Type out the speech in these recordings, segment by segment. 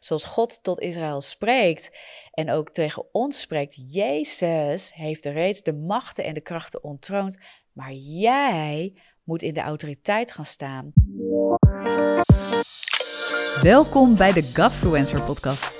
zoals God tot Israël spreekt en ook tegen ons spreekt. Jezus heeft reeds de machten en de krachten ontroond, maar jij moet in de autoriteit gaan staan. Welkom bij de Godfluencer podcast.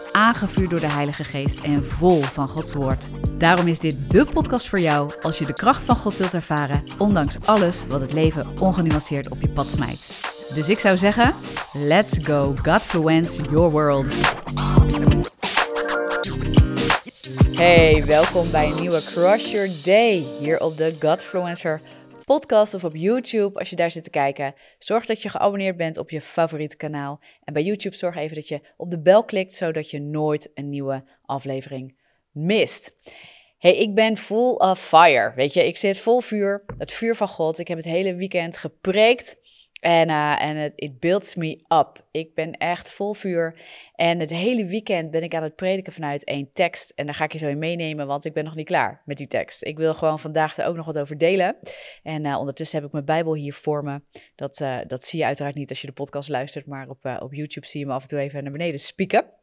aangevuurd door de Heilige Geest en vol van Gods Woord. Daarom is dit de podcast voor jou als je de kracht van God wilt ervaren, ondanks alles wat het leven ongenuanceerd op je pad smijt. Dus ik zou zeggen, let's go Godfluence your world. Hey, welkom bij een nieuwe Crush Your Day hier op de Godfluencer podcast of op YouTube als je daar zit te kijken. Zorg dat je geabonneerd bent op je favoriete kanaal. En bij YouTube zorg even dat je op de bel klikt, zodat je nooit een nieuwe aflevering mist. Hey, ik ben full of fire. Weet je, ik zit vol vuur. Het vuur van God. Ik heb het hele weekend gepreekt. En, uh, en het it builds me up. Ik ben echt vol vuur. En het hele weekend ben ik aan het prediken vanuit één tekst. En daar ga ik je zo in meenemen, want ik ben nog niet klaar met die tekst. Ik wil gewoon vandaag er ook nog wat over delen. En uh, ondertussen heb ik mijn Bijbel hier voor me. Dat, uh, dat zie je uiteraard niet als je de podcast luistert, maar op, op YouTube zie je me af en toe even naar beneden spieken.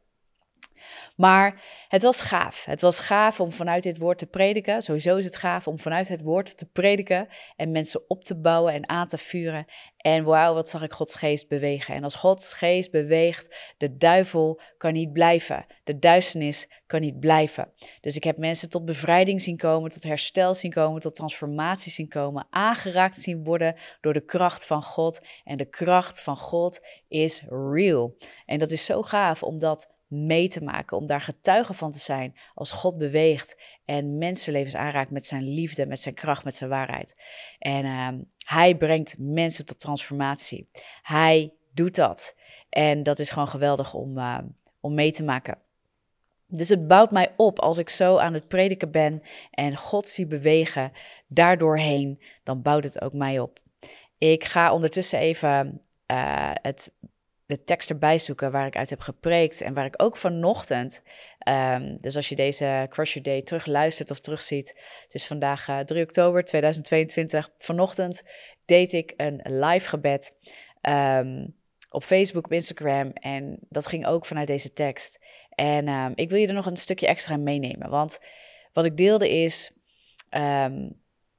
Maar het was gaaf. Het was gaaf om vanuit dit woord te prediken. Sowieso is het gaaf om vanuit het woord te prediken en mensen op te bouwen en aan te vuren. En wauw, wat zag ik Gods geest bewegen. En als Gods geest beweegt, de duivel kan niet blijven. De duisternis kan niet blijven. Dus ik heb mensen tot bevrijding zien komen, tot herstel zien komen, tot transformatie zien komen, aangeraakt zien worden door de kracht van God. En de kracht van God is real. En dat is zo gaaf, omdat mee te maken, om daar getuige van te zijn als God beweegt en mensenlevens aanraakt met zijn liefde, met zijn kracht, met zijn waarheid. En uh, hij brengt mensen tot transformatie. Hij doet dat. En dat is gewoon geweldig om, uh, om mee te maken. Dus het bouwt mij op als ik zo aan het prediken ben en God zie bewegen daardoorheen, dan bouwt het ook mij op. Ik ga ondertussen even uh, het de tekst erbij zoeken waar ik uit heb gepreekt en waar ik ook vanochtend, um, dus als je deze Crush Your Day terugluistert of terugziet, het is vandaag uh, eh, 3 oktober 2022, vanochtend deed ik een live gebed um, op Facebook, op Instagram en dat ging ook vanuit deze tekst. En um, ik wil je er nog een stukje extra meenemen, want wat ik deelde is,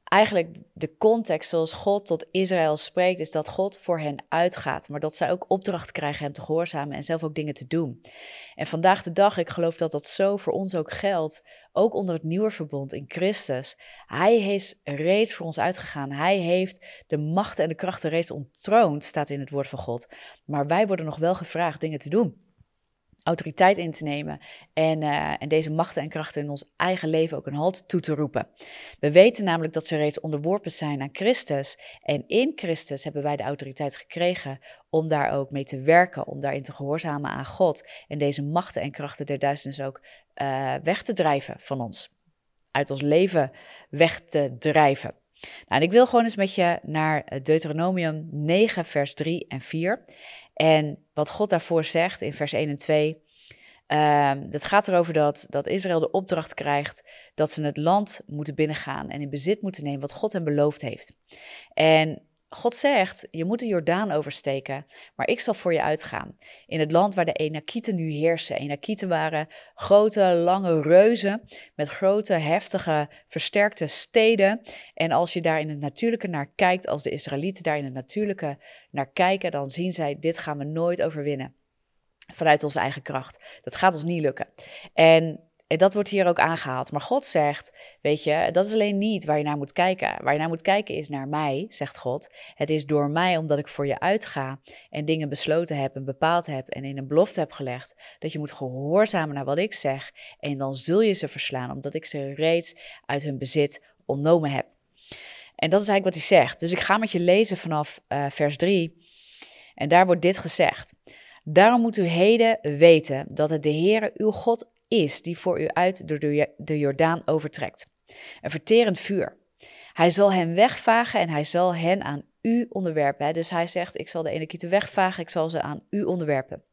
eigenlijk de context zoals God tot Israël spreekt, is dat God voor hen uitgaat, maar dat zij ook opdracht krijgen hem te gehoorzamen en zelf ook dingen te doen. En vandaag de dag, ik geloof dat dat zo voor ons ook geldt, ook onder het nieuwe verbond in Christus. Hij is reeds voor ons uitgegaan. Hij heeft de machten en de krachten reeds ontroond, staat in het woord van God. Maar wij worden nog wel gevraagd dingen te doen autoriteit in te nemen en, uh, en deze machten en krachten in ons eigen leven ook een halt toe te roepen. We weten namelijk dat ze reeds onderworpen zijn aan Christus en in Christus hebben wij de autoriteit gekregen om daar ook mee te werken, om daarin te gehoorzamen aan God en deze machten en krachten der duisternis ook uh, weg te drijven van ons, uit ons leven weg te drijven. Nou, ik wil gewoon eens met je naar Deuteronomium 9, vers 3 en 4. En wat God daarvoor zegt in vers 1 en 2. Uh, dat gaat erover dat, dat Israël de opdracht krijgt dat ze het land moeten binnengaan en in bezit moeten nemen wat God hen beloofd heeft. En God zegt, je moet de Jordaan oversteken, maar ik zal voor je uitgaan. In het land waar de Enakieten nu heersen. Enakieten waren grote, lange reuzen met grote, heftige, versterkte steden. En als je daar in het natuurlijke naar kijkt, als de Israëlieten daar in het natuurlijke naar kijken, dan zien zij, dit gaan we nooit overwinnen. Vanuit onze eigen kracht. Dat gaat ons niet lukken. En en dat wordt hier ook aangehaald. Maar God zegt, weet je, dat is alleen niet waar je naar moet kijken. Waar je naar moet kijken is naar mij, zegt God. Het is door mij, omdat ik voor je uitga en dingen besloten heb en bepaald heb en in een belofte heb gelegd, dat je moet gehoorzamen naar wat ik zeg. En dan zul je ze verslaan, omdat ik ze reeds uit hun bezit ontnomen heb. En dat is eigenlijk wat hij zegt. Dus ik ga met je lezen vanaf uh, vers 3. En daar wordt dit gezegd. Daarom moet u heden weten dat het de Heere uw God is die voor u uit door de Jordaan overtrekt. Een verterend vuur. Hij zal hen wegvagen en hij zal hen aan u onderwerpen. Dus hij zegt, ik zal de Enekieten wegvagen, ik zal ze aan u onderwerpen.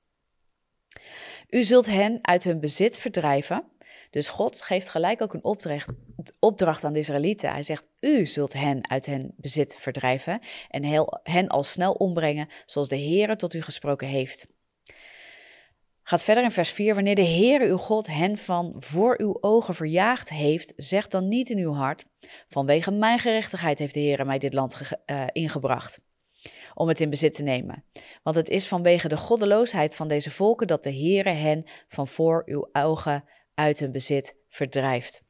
U zult hen uit hun bezit verdrijven. Dus God geeft gelijk ook een opdracht, aan de Israëlieten. Hij zegt, u zult hen uit hun bezit verdrijven en hen al snel ombrengen, zoals de Heer tot u gesproken heeft. Gaat verder in vers 4. Wanneer de Heere uw God hen van voor uw ogen verjaagd heeft, zeg dan niet in uw hart: Vanwege mijn gerechtigheid heeft de Heere mij dit land uh, ingebracht. Om het in bezit te nemen. Want het is vanwege de goddeloosheid van deze volken dat de Heere hen van voor uw ogen uit hun bezit verdrijft.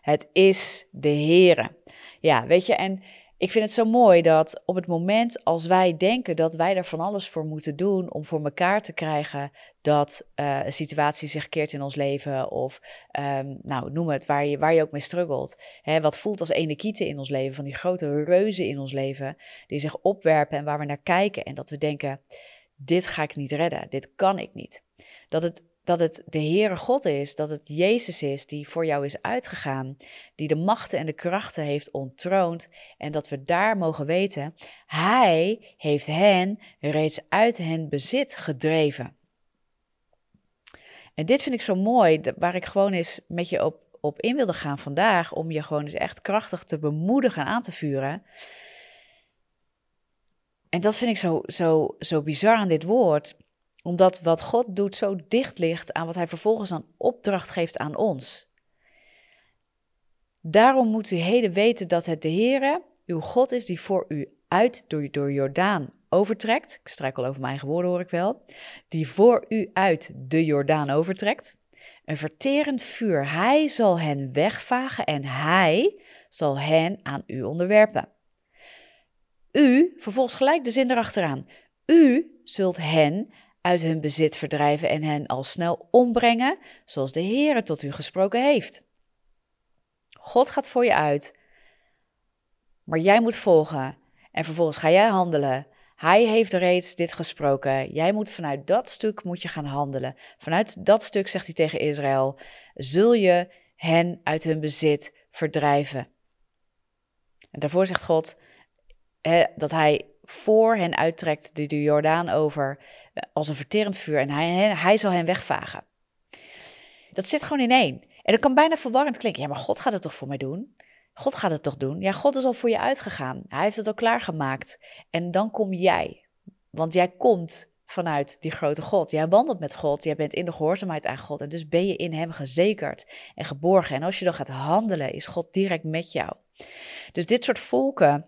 Het is de Heere. Ja, weet je, en ik vind het zo mooi dat op het moment als wij denken dat wij er van alles voor moeten doen om voor elkaar te krijgen dat uh, een situatie zich keert in ons leven of um, nou, noem het, waar je, waar je ook mee struggelt. Hè, wat voelt als kieten in ons leven, van die grote reuzen in ons leven die zich opwerpen en waar we naar kijken en dat we denken, dit ga ik niet redden, dit kan ik niet. Dat het dat het de Heere God is, dat het Jezus is die voor jou is uitgegaan, die de machten en de krachten heeft ontroond en dat we daar mogen weten, Hij heeft hen reeds uit hen bezit gedreven. En dit vind ik zo mooi, waar ik gewoon eens met je op, op in wilde gaan vandaag, om je gewoon eens echt krachtig te bemoedigen en aan te vuren. En dat vind ik zo, zo, zo bizar aan dit woord omdat wat God doet zo dicht ligt aan wat hij vervolgens aan opdracht geeft aan ons. Daarom moet u heden weten dat het de Heere, uw God is, die voor u uit door, door Jordaan overtrekt. Ik struikel over mijn eigen woorden, hoor ik wel. Die voor u uit de Jordaan overtrekt. Een verterend vuur. Hij zal hen wegvagen en hij zal hen aan u onderwerpen. U, vervolgens gelijk de zin erachteraan. U zult hen uit hun bezit verdrijven en hen al snel ombrengen, zoals de Heere tot u gesproken heeft. God gaat voor je uit, maar jij moet volgen en vervolgens ga jij handelen. Hij heeft reeds dit gesproken. Jij moet vanuit dat stuk moet je gaan handelen. Vanuit dat stuk zegt hij tegen Israël: zul je hen uit hun bezit verdrijven. En daarvoor zegt God dat hij voor hen uittrekt de, Jordaan over eh, als een verterend vuur en hij, hij zal hen wegvagen. Dat zit gewoon in één. En dat kan bijna verwarrend klinken. Ja, maar God gaat het toch voor mij doen? God gaat het toch doen? Ja, God is al voor je uitgegaan. Hij heeft het al klaargemaakt. En dan kom jij. Want jij komt vanuit die grote God. Jij wandelt met God. Jij bent in de gehoorzaamheid aan God. En dus ben je in Hem gezekerd en geborgen. En als je dan gaat handelen, is God direct met jou. Dus dit soort volken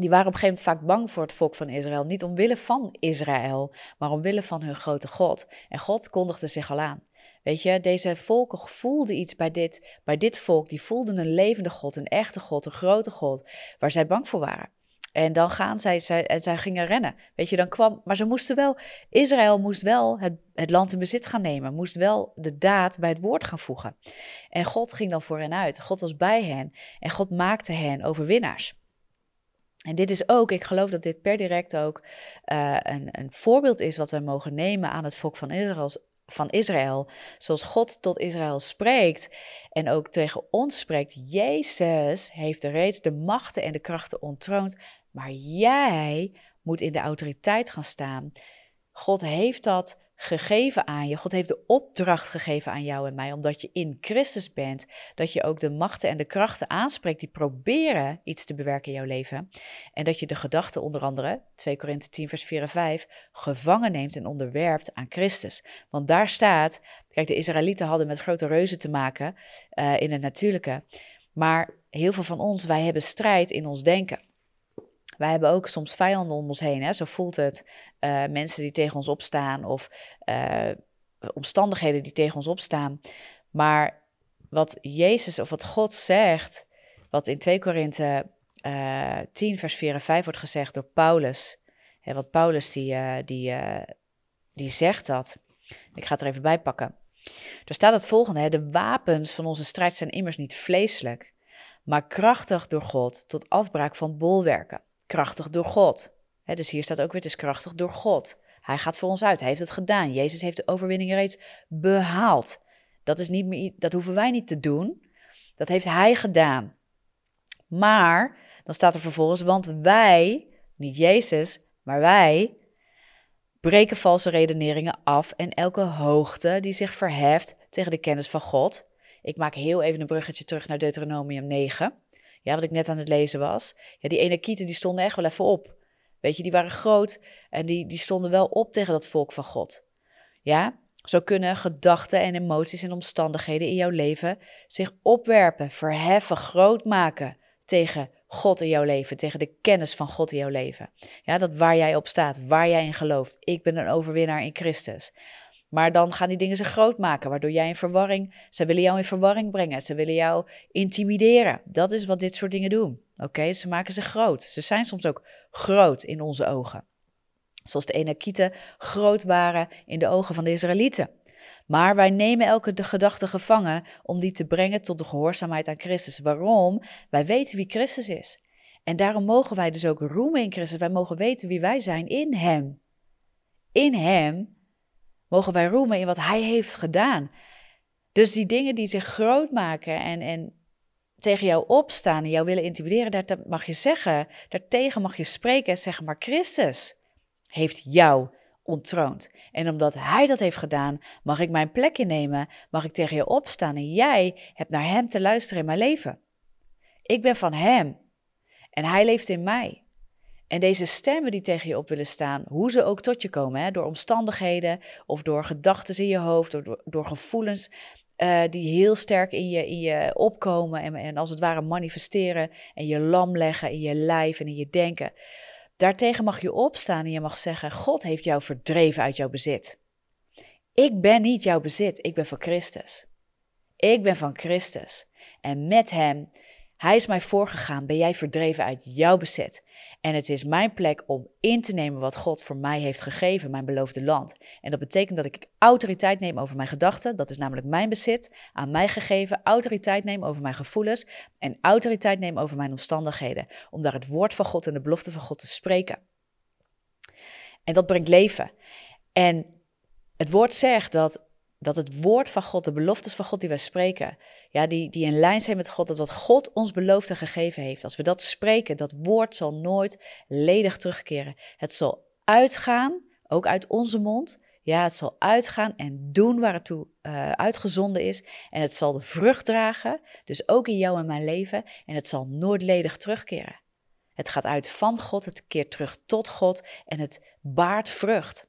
die waren op een gegeven moment vaak bang voor het volk van Israël. Niet omwille van Israël, maar omwille van hun grote God. En God kondigde zich al aan. Weet je, deze volken voelden iets bij dit, bij dit volk. Die voelden een levende God, een echte God, een grote God, waar zij bang voor waren. En dan gaan zij, zij, en zij gingen rennen. Weet je, dan kwam, maar ze moesten wel, Israël moest wel het, het land in bezit gaan nemen, moest wel de daad bij het woord gaan voegen. En God ging dan voor hen uit. God was bij hen en God maakte hen overwinnaars. En dit is ook, ik geloof dat dit per direct ook uh, een, een voorbeeld is wat wij mogen nemen aan het volk van Israël, van Israël. Zoals God tot Israël spreekt en ook tegen ons spreekt. Jezus heeft er reeds de machten en de krachten ontroond, maar jij moet in de autoriteit gaan staan. God heeft dat gegeven aan je. God heeft de opdracht gegeven aan jou en mij, omdat je in Christus bent, dat je ook de machten en de krachten aanspreekt die proberen iets te bewerken in jouw leven. En dat je de gedachten onder andere, 2 Korinthe 10 vers 4 en 5, gevangen neemt en onderwerpt aan Christus. Want daar staat, kijk, de Israëlieten hadden met grote reuzen te maken uh, in het natuurlijke, maar heel veel van ons, wij hebben strijd in ons denken. Wij hebben ook soms vijanden om ons heen. Hè? Zo voelt het. Uh, mensen die tegen ons opstaan of uh, omstandigheden die tegen ons opstaan. Maar wat Jezus of wat God zegt, wat in 2 Korinthe uh, eh, 10 vers 4 en 5 wordt gezegd door Paulus. Hè, wat Paulus die, die, die zegt dat. Ik ga het er even bij pakken. Er staat het volgende: hè, de wapens van onze strijd zijn immers niet vleeselijk, maar krachtig door God tot afbraak van bolwerken krachtig door God. dus hier staat ook weer, het is krachtig door God. Hij gaat voor ons uit, hij heeft het gedaan. Jezus heeft de overwinning reeds behaald. Dat, is niet meer, dat hoeven wij niet te doen, dat heeft hij gedaan. Maar, dan staat er vervolgens, want wij, niet Jezus, maar wij, breken valse redeneringen af en elke hoogte die zich verheft tegen de kennis van God. Ik maak heel even een bruggetje terug naar Deuteronomium 9. Ja, wat ik net aan het lezen was. Ja, die Enakieten die stonden echt wel even op. Weet je, die waren groot en die, die stonden wel op tegen dat volk van God. Ja, zo kunnen gedachten en emoties en omstandigheden in jouw leven zich opwerpen, verheffen, groot maken tegen God in jouw leven, tegen de kennis van God in jouw leven. Ja, dat waar jij op staat, waar jij in gelooft. Ik ben een overwinnaar in Christus. Maar dan gaan die dingen zich groot maken, waardoor jij in verwarring, ze willen jou in verwarring brengen, ze willen jou intimideren. Dat is wat dit soort dingen doen. Oké, ze maken zich groot. Ze zijn soms ook groot in onze ogen. Zoals de Enakieten groot waren in de ogen van de Israëlieten. Maar wij nemen elke de gedachte gevangen om die te brengen tot de gehoorzaamheid aan Christus. Waarom? Wij weten wie Christus is. En daarom mogen wij dus ook roemen in Christus. Wij mogen weten wie wij zijn in Hem. In Hem mogen wij roemen in wat Hij heeft gedaan. Dus die dingen die zich groot maken en, en tegen jou opstaan en jou willen intimideren, daar mag je zeggen, daartegen mag je spreken en zeggen, maar Christus heeft jou ontroond. En omdat Hij dat heeft gedaan, mag ik mijn plek innemen, mag ik tegen je opstaan en jij hebt naar Hem te luisteren in mijn leven. Ik ben van Hem en Hij leeft in mij. En deze stemmen die tegen je op willen staan, hoe ze ook tot je komen, hè, door omstandigheden of door gedachten in je hoofd, door, door gevoelens uh, die heel sterk in je, in je opkomen en, en als het ware manifesteren en je lam leggen in je lijf en in je denken. Daartegen mag je opstaan en je mag zeggen: God heeft jou verdreven uit jouw bezit. Ik ben niet jouw bezit, ik ben van Christus. Ik ben van Christus. En met Hem, Hij is mij voorgegaan, ben jij verdreven uit jouw bezit. En het is mijn plek om in te nemen wat God voor mij heeft gegeven, mijn beloofde land. En dat betekent dat ik autoriteit neem over mijn gedachten, dat is namelijk mijn bezit, aan mij gegeven, autoriteit neem over mijn gevoelens en autoriteit neem over mijn omstandigheden, om daar het woord van God en de belofte van God te spreken. En dat brengt leven. En het woord zegt dat, dat het woord van God, de beloftes van God die wij spreken, ja, die, die in lijn zijn met God, dat wat God ons beloofd en gegeven heeft. Als we dat spreken, dat woord zal nooit ledig terugkeren. Het zal uitgaan, ook uit onze mond. Ja, het zal uitgaan en doen waar het toe uh, uitgezonden is. En het zal de vrucht dragen, dus ook in jou en mijn leven. En het zal nooit ledig terugkeren. Het gaat uit van God, het keert terug tot God en het baart vrucht.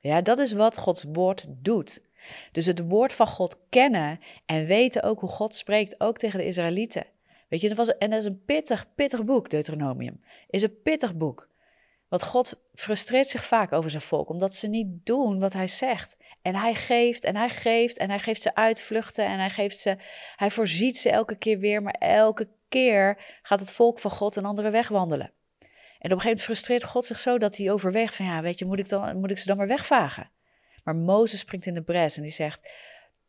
Ja, dat is wat Gods woord doet. Dus het woord van God kennen en weten ook hoe God spreekt, ook tegen de Israëlieten. Weet je, dat was, en dat is een pittig, pittig boek, Deuteronomium. Is een pittig boek. Want God frustreert zich vaak over zijn volk, omdat ze niet doen wat hij zegt. En hij geeft en hij geeft en hij geeft ze uitvluchten en hij geeft ze, hij voorziet ze elke keer weer, maar elke keer gaat het volk van God een andere weg wandelen. En op een gegeven moment frustreert God zich zo dat hij overweegt van ja, weet je, moet ik, dan, moet ik ze dan maar wegvagen? Maar Mozes springt in de bres en die zegt: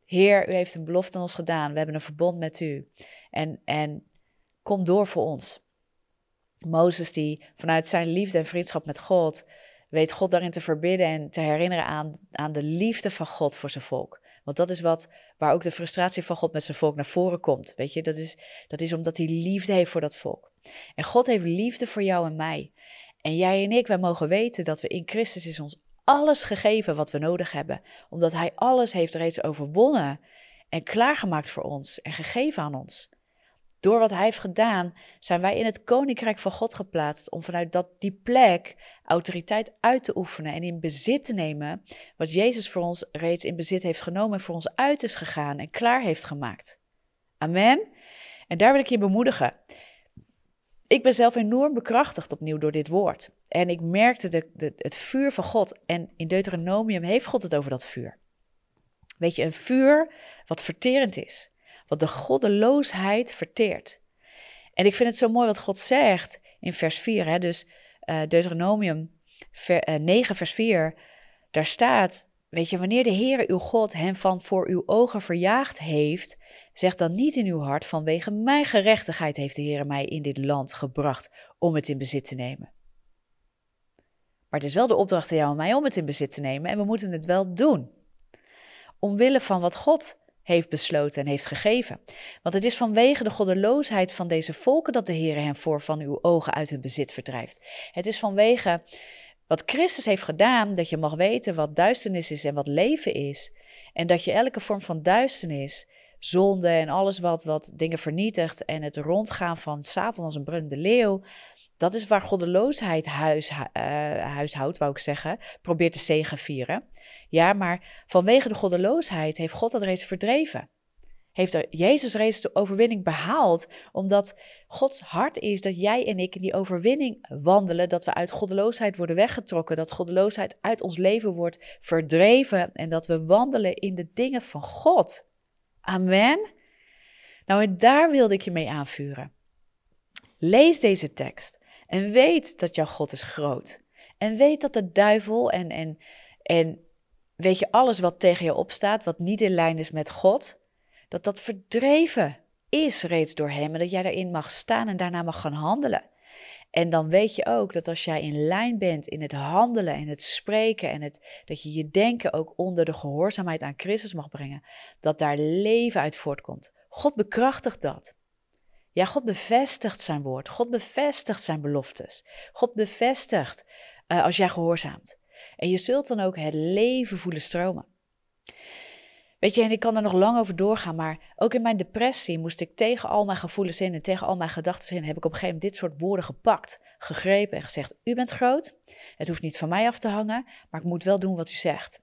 Heer, u heeft een belofte aan ons gedaan. We hebben een verbond met u. En, en kom door voor ons. Mozes, die vanuit zijn liefde en vriendschap met God, weet God daarin te verbidden en te herinneren aan, aan de liefde van God voor zijn volk. Want dat is wat, waar ook de frustratie van God met zijn volk naar voren komt. Weet je, dat is, dat is omdat hij liefde heeft voor dat volk. En God heeft liefde voor jou en mij. En jij en ik, wij mogen weten dat we in Christus is ons alles gegeven wat we nodig hebben, omdat Hij alles heeft reeds overwonnen en klaargemaakt voor ons en gegeven aan ons. Door wat Hij heeft gedaan, zijn wij in het koninkrijk van God geplaatst om vanuit dat, die plek autoriteit uit te oefenen en in bezit te nemen wat Jezus voor ons reeds in bezit heeft genomen en voor ons uit is gegaan en klaar heeft gemaakt. Amen. En daar wil ik je bemoedigen ik ben zelf enorm bekrachtigd opnieuw door dit woord. En ik merkte de, het vuur van God. En in Deuteronomium heeft God het over dat vuur. Weet je, een vuur wat verterend is. Wat de goddeloosheid verteert. En ik vind het zo mooi wat God zegt in vers 4. Hè? Dus uh, Deuteronomium ver, uh, eh, 9 vers 4. Daar staat, weet je, wanneer de Heer uw God hem van voor uw ogen verjaagd heeft Zeg dan niet in uw hart, vanwege mijn gerechtigheid heeft de Heer mij in dit land gebracht om het in bezit te nemen. Maar het is wel de opdracht aan jou en mij om het in bezit te nemen en we moeten het wel doen. Omwille van wat God heeft besloten en heeft gegeven. Want het is vanwege de goddeloosheid van deze volken dat de Heer hen voor van uw ogen uit hun bezit verdrijft. Het is vanwege wat Christus heeft gedaan dat je mag weten wat duisternis is en wat leven is. En dat je elke vorm van duisternis, zonde en alles wat, wat dingen vernietigt en het rondgaan van Satan als een brunnende leeuw, dat is waar goddeloosheid huis, uh, huishoudt, wou ik zeggen, probeert te zegevieren. Ja, maar vanwege de goddeloosheid heeft God dat reeds verdreven. Heeft er Jezus reeds de overwinning behaald, omdat Gods hart is dat jij en ik in die overwinning wandelen, dat we uit goddeloosheid worden weggetrokken, dat goddeloosheid uit ons leven wordt verdreven en dat we wandelen in de dingen van God. Amen. Nou, en daar wilde ik je mee aanvuren. Lees deze tekst. En weet dat jouw God is groot. En weet dat de duivel en, en, en weet je, alles wat tegen je opstaat, wat niet in lijn is met God, dat dat verdreven is reeds door Hem en dat jij daarin mag staan en daarna mag gaan handelen. En dan weet je ook dat als jij in lijn bent in het handelen en het spreken en het, dat je je denken ook onder de gehoorzaamheid aan Christus mag brengen, dat daar leven uit voortkomt. God bekrachtigt dat. Ja, God bevestigt zijn woord. God bevestigt zijn beloftes. God bevestigt uh, als jij gehoorzaamt. En je zult dan ook het leven voelen stromen. Weet je, en ik kan er nog lang over doorgaan, maar ook in mijn depressie moest ik tegen al mijn gevoelens in en tegen al mijn gedachten in, heb ik op een gegeven moment dit soort woorden gepakt, gegrepen en gezegd: U bent groot, het hoeft niet van mij af te hangen, maar ik moet wel doen wat u zegt.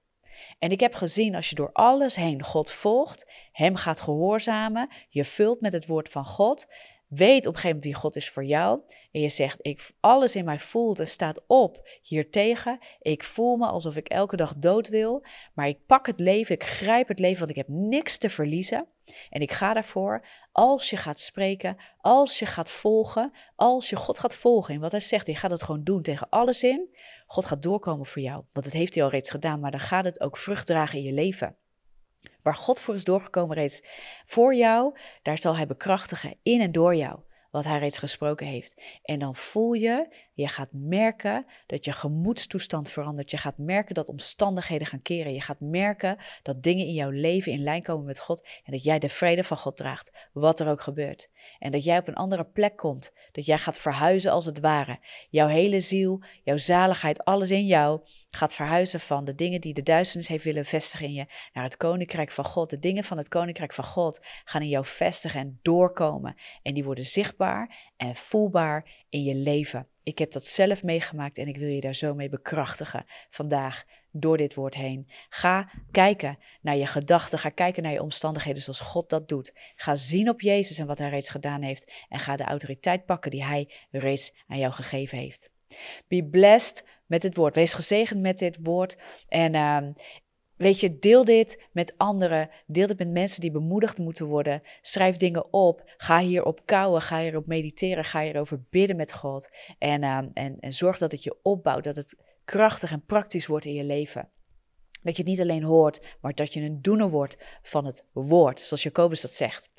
En ik heb gezien, als je door alles heen God volgt, Hem gaat gehoorzamen, je vult met het woord van God, weet op een gegeven moment wie God is voor jou. En je zegt, ik, alles in mij voelt en staat op hiertegen. Ik voel me alsof ik elke dag dood wil. Maar ik pak het leven, ik grijp het leven, want ik heb niks te verliezen. En ik ga daarvoor, als je gaat spreken, als je gaat volgen, als je God gaat volgen in wat hij zegt, je gaat het gewoon doen tegen alles in. God gaat doorkomen voor jou, want dat heeft hij al reeds gedaan, maar dan gaat het ook vrucht dragen in je leven. Waar God voor is doorgekomen reeds voor jou, daar zal hij bekrachtigen in en door jou wat hij reeds gesproken heeft. En dan voel je, je gaat merken dat je gemoedstoestand verandert. Je gaat merken dat omstandigheden gaan keren. Je gaat merken dat dingen in jouw leven in lijn komen met God en dat jij de vrede van God draagt, wat er ook gebeurt. En dat jij op een andere plek komt, dat jij gaat verhuizen als het ware. Jouw hele ziel, jouw zaligheid, alles in jou gaat verhuizen van de dingen die de duisternis heeft willen vestigen in je naar het koninkrijk van God. De dingen van het koninkrijk van God gaan in jou vestigen en doorkomen. En die worden zichtbaar en voelbaar in je leven. Ik heb dat zelf meegemaakt en ik wil je daar zo mee bekrachtigen vandaag door dit woord heen. Ga kijken naar je gedachten, ga kijken naar je omstandigheden zoals God dat doet. Ga zien op Jezus en wat hij reeds gedaan heeft en ga de autoriteit pakken die hij reeds aan jou gegeven heeft. Be blessed met dit woord. Wees gezegend met dit woord. En uh, weet je, deel dit met anderen. Deel dit met mensen die bemoedigd moeten worden. Schrijf dingen op. Ga hierop kouwen. Ga hierop mediteren. Ga hierover bidden met God. En, uh, en, en zorg dat het je opbouwt. Dat het krachtig en praktisch wordt in je leven. Dat je het niet alleen hoort, maar dat je een doener wordt van het woord, zoals Jacobus dat zegt.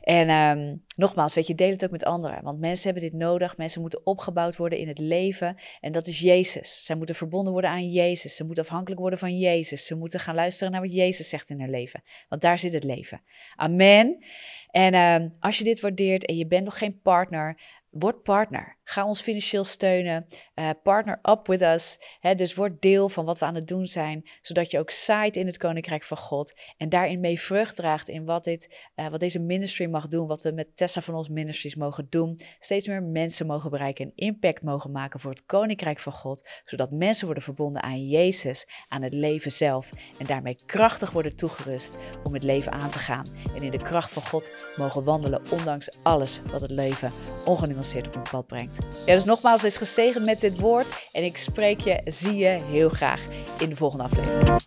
En um, nogmaals, weet je, deel het ook met anderen, want mensen hebben dit nodig. Mensen moeten opgebouwd worden in het leven en dat is Jezus. Zij moeten verbonden worden aan Jezus. Ze moeten afhankelijk worden van Jezus. Ze moeten gaan luisteren naar wat Jezus zegt in hun leven, want daar zit het leven. Amen. En um, als je dit waardeert en je bent nog geen partner, Word partner. Ga ons financieel steunen. Uh, partner up with us. dus word deel van wat we aan het doen zijn. Zodat je ook zaait in het koninkrijk van God. En daarin mee vrucht draagt in wat, dit, uh, wat deze ministry mag doen. Wat we met Tessa van ons ministries mogen doen. Steeds meer mensen mogen bereiken. En impact mogen maken voor het koninkrijk van God. Zodat mensen worden verbonden aan Jezus. Aan het leven zelf. En daarmee krachtig worden toegerust om het leven aan te gaan. En in de kracht van God mogen wandelen ondanks alles wat het leven ongenuanceerd op hun pad brengt. Ja, dus nogmaals, wees gezegend met dit woord en ik spreek je, zie je heel graag in de volgende aflevering.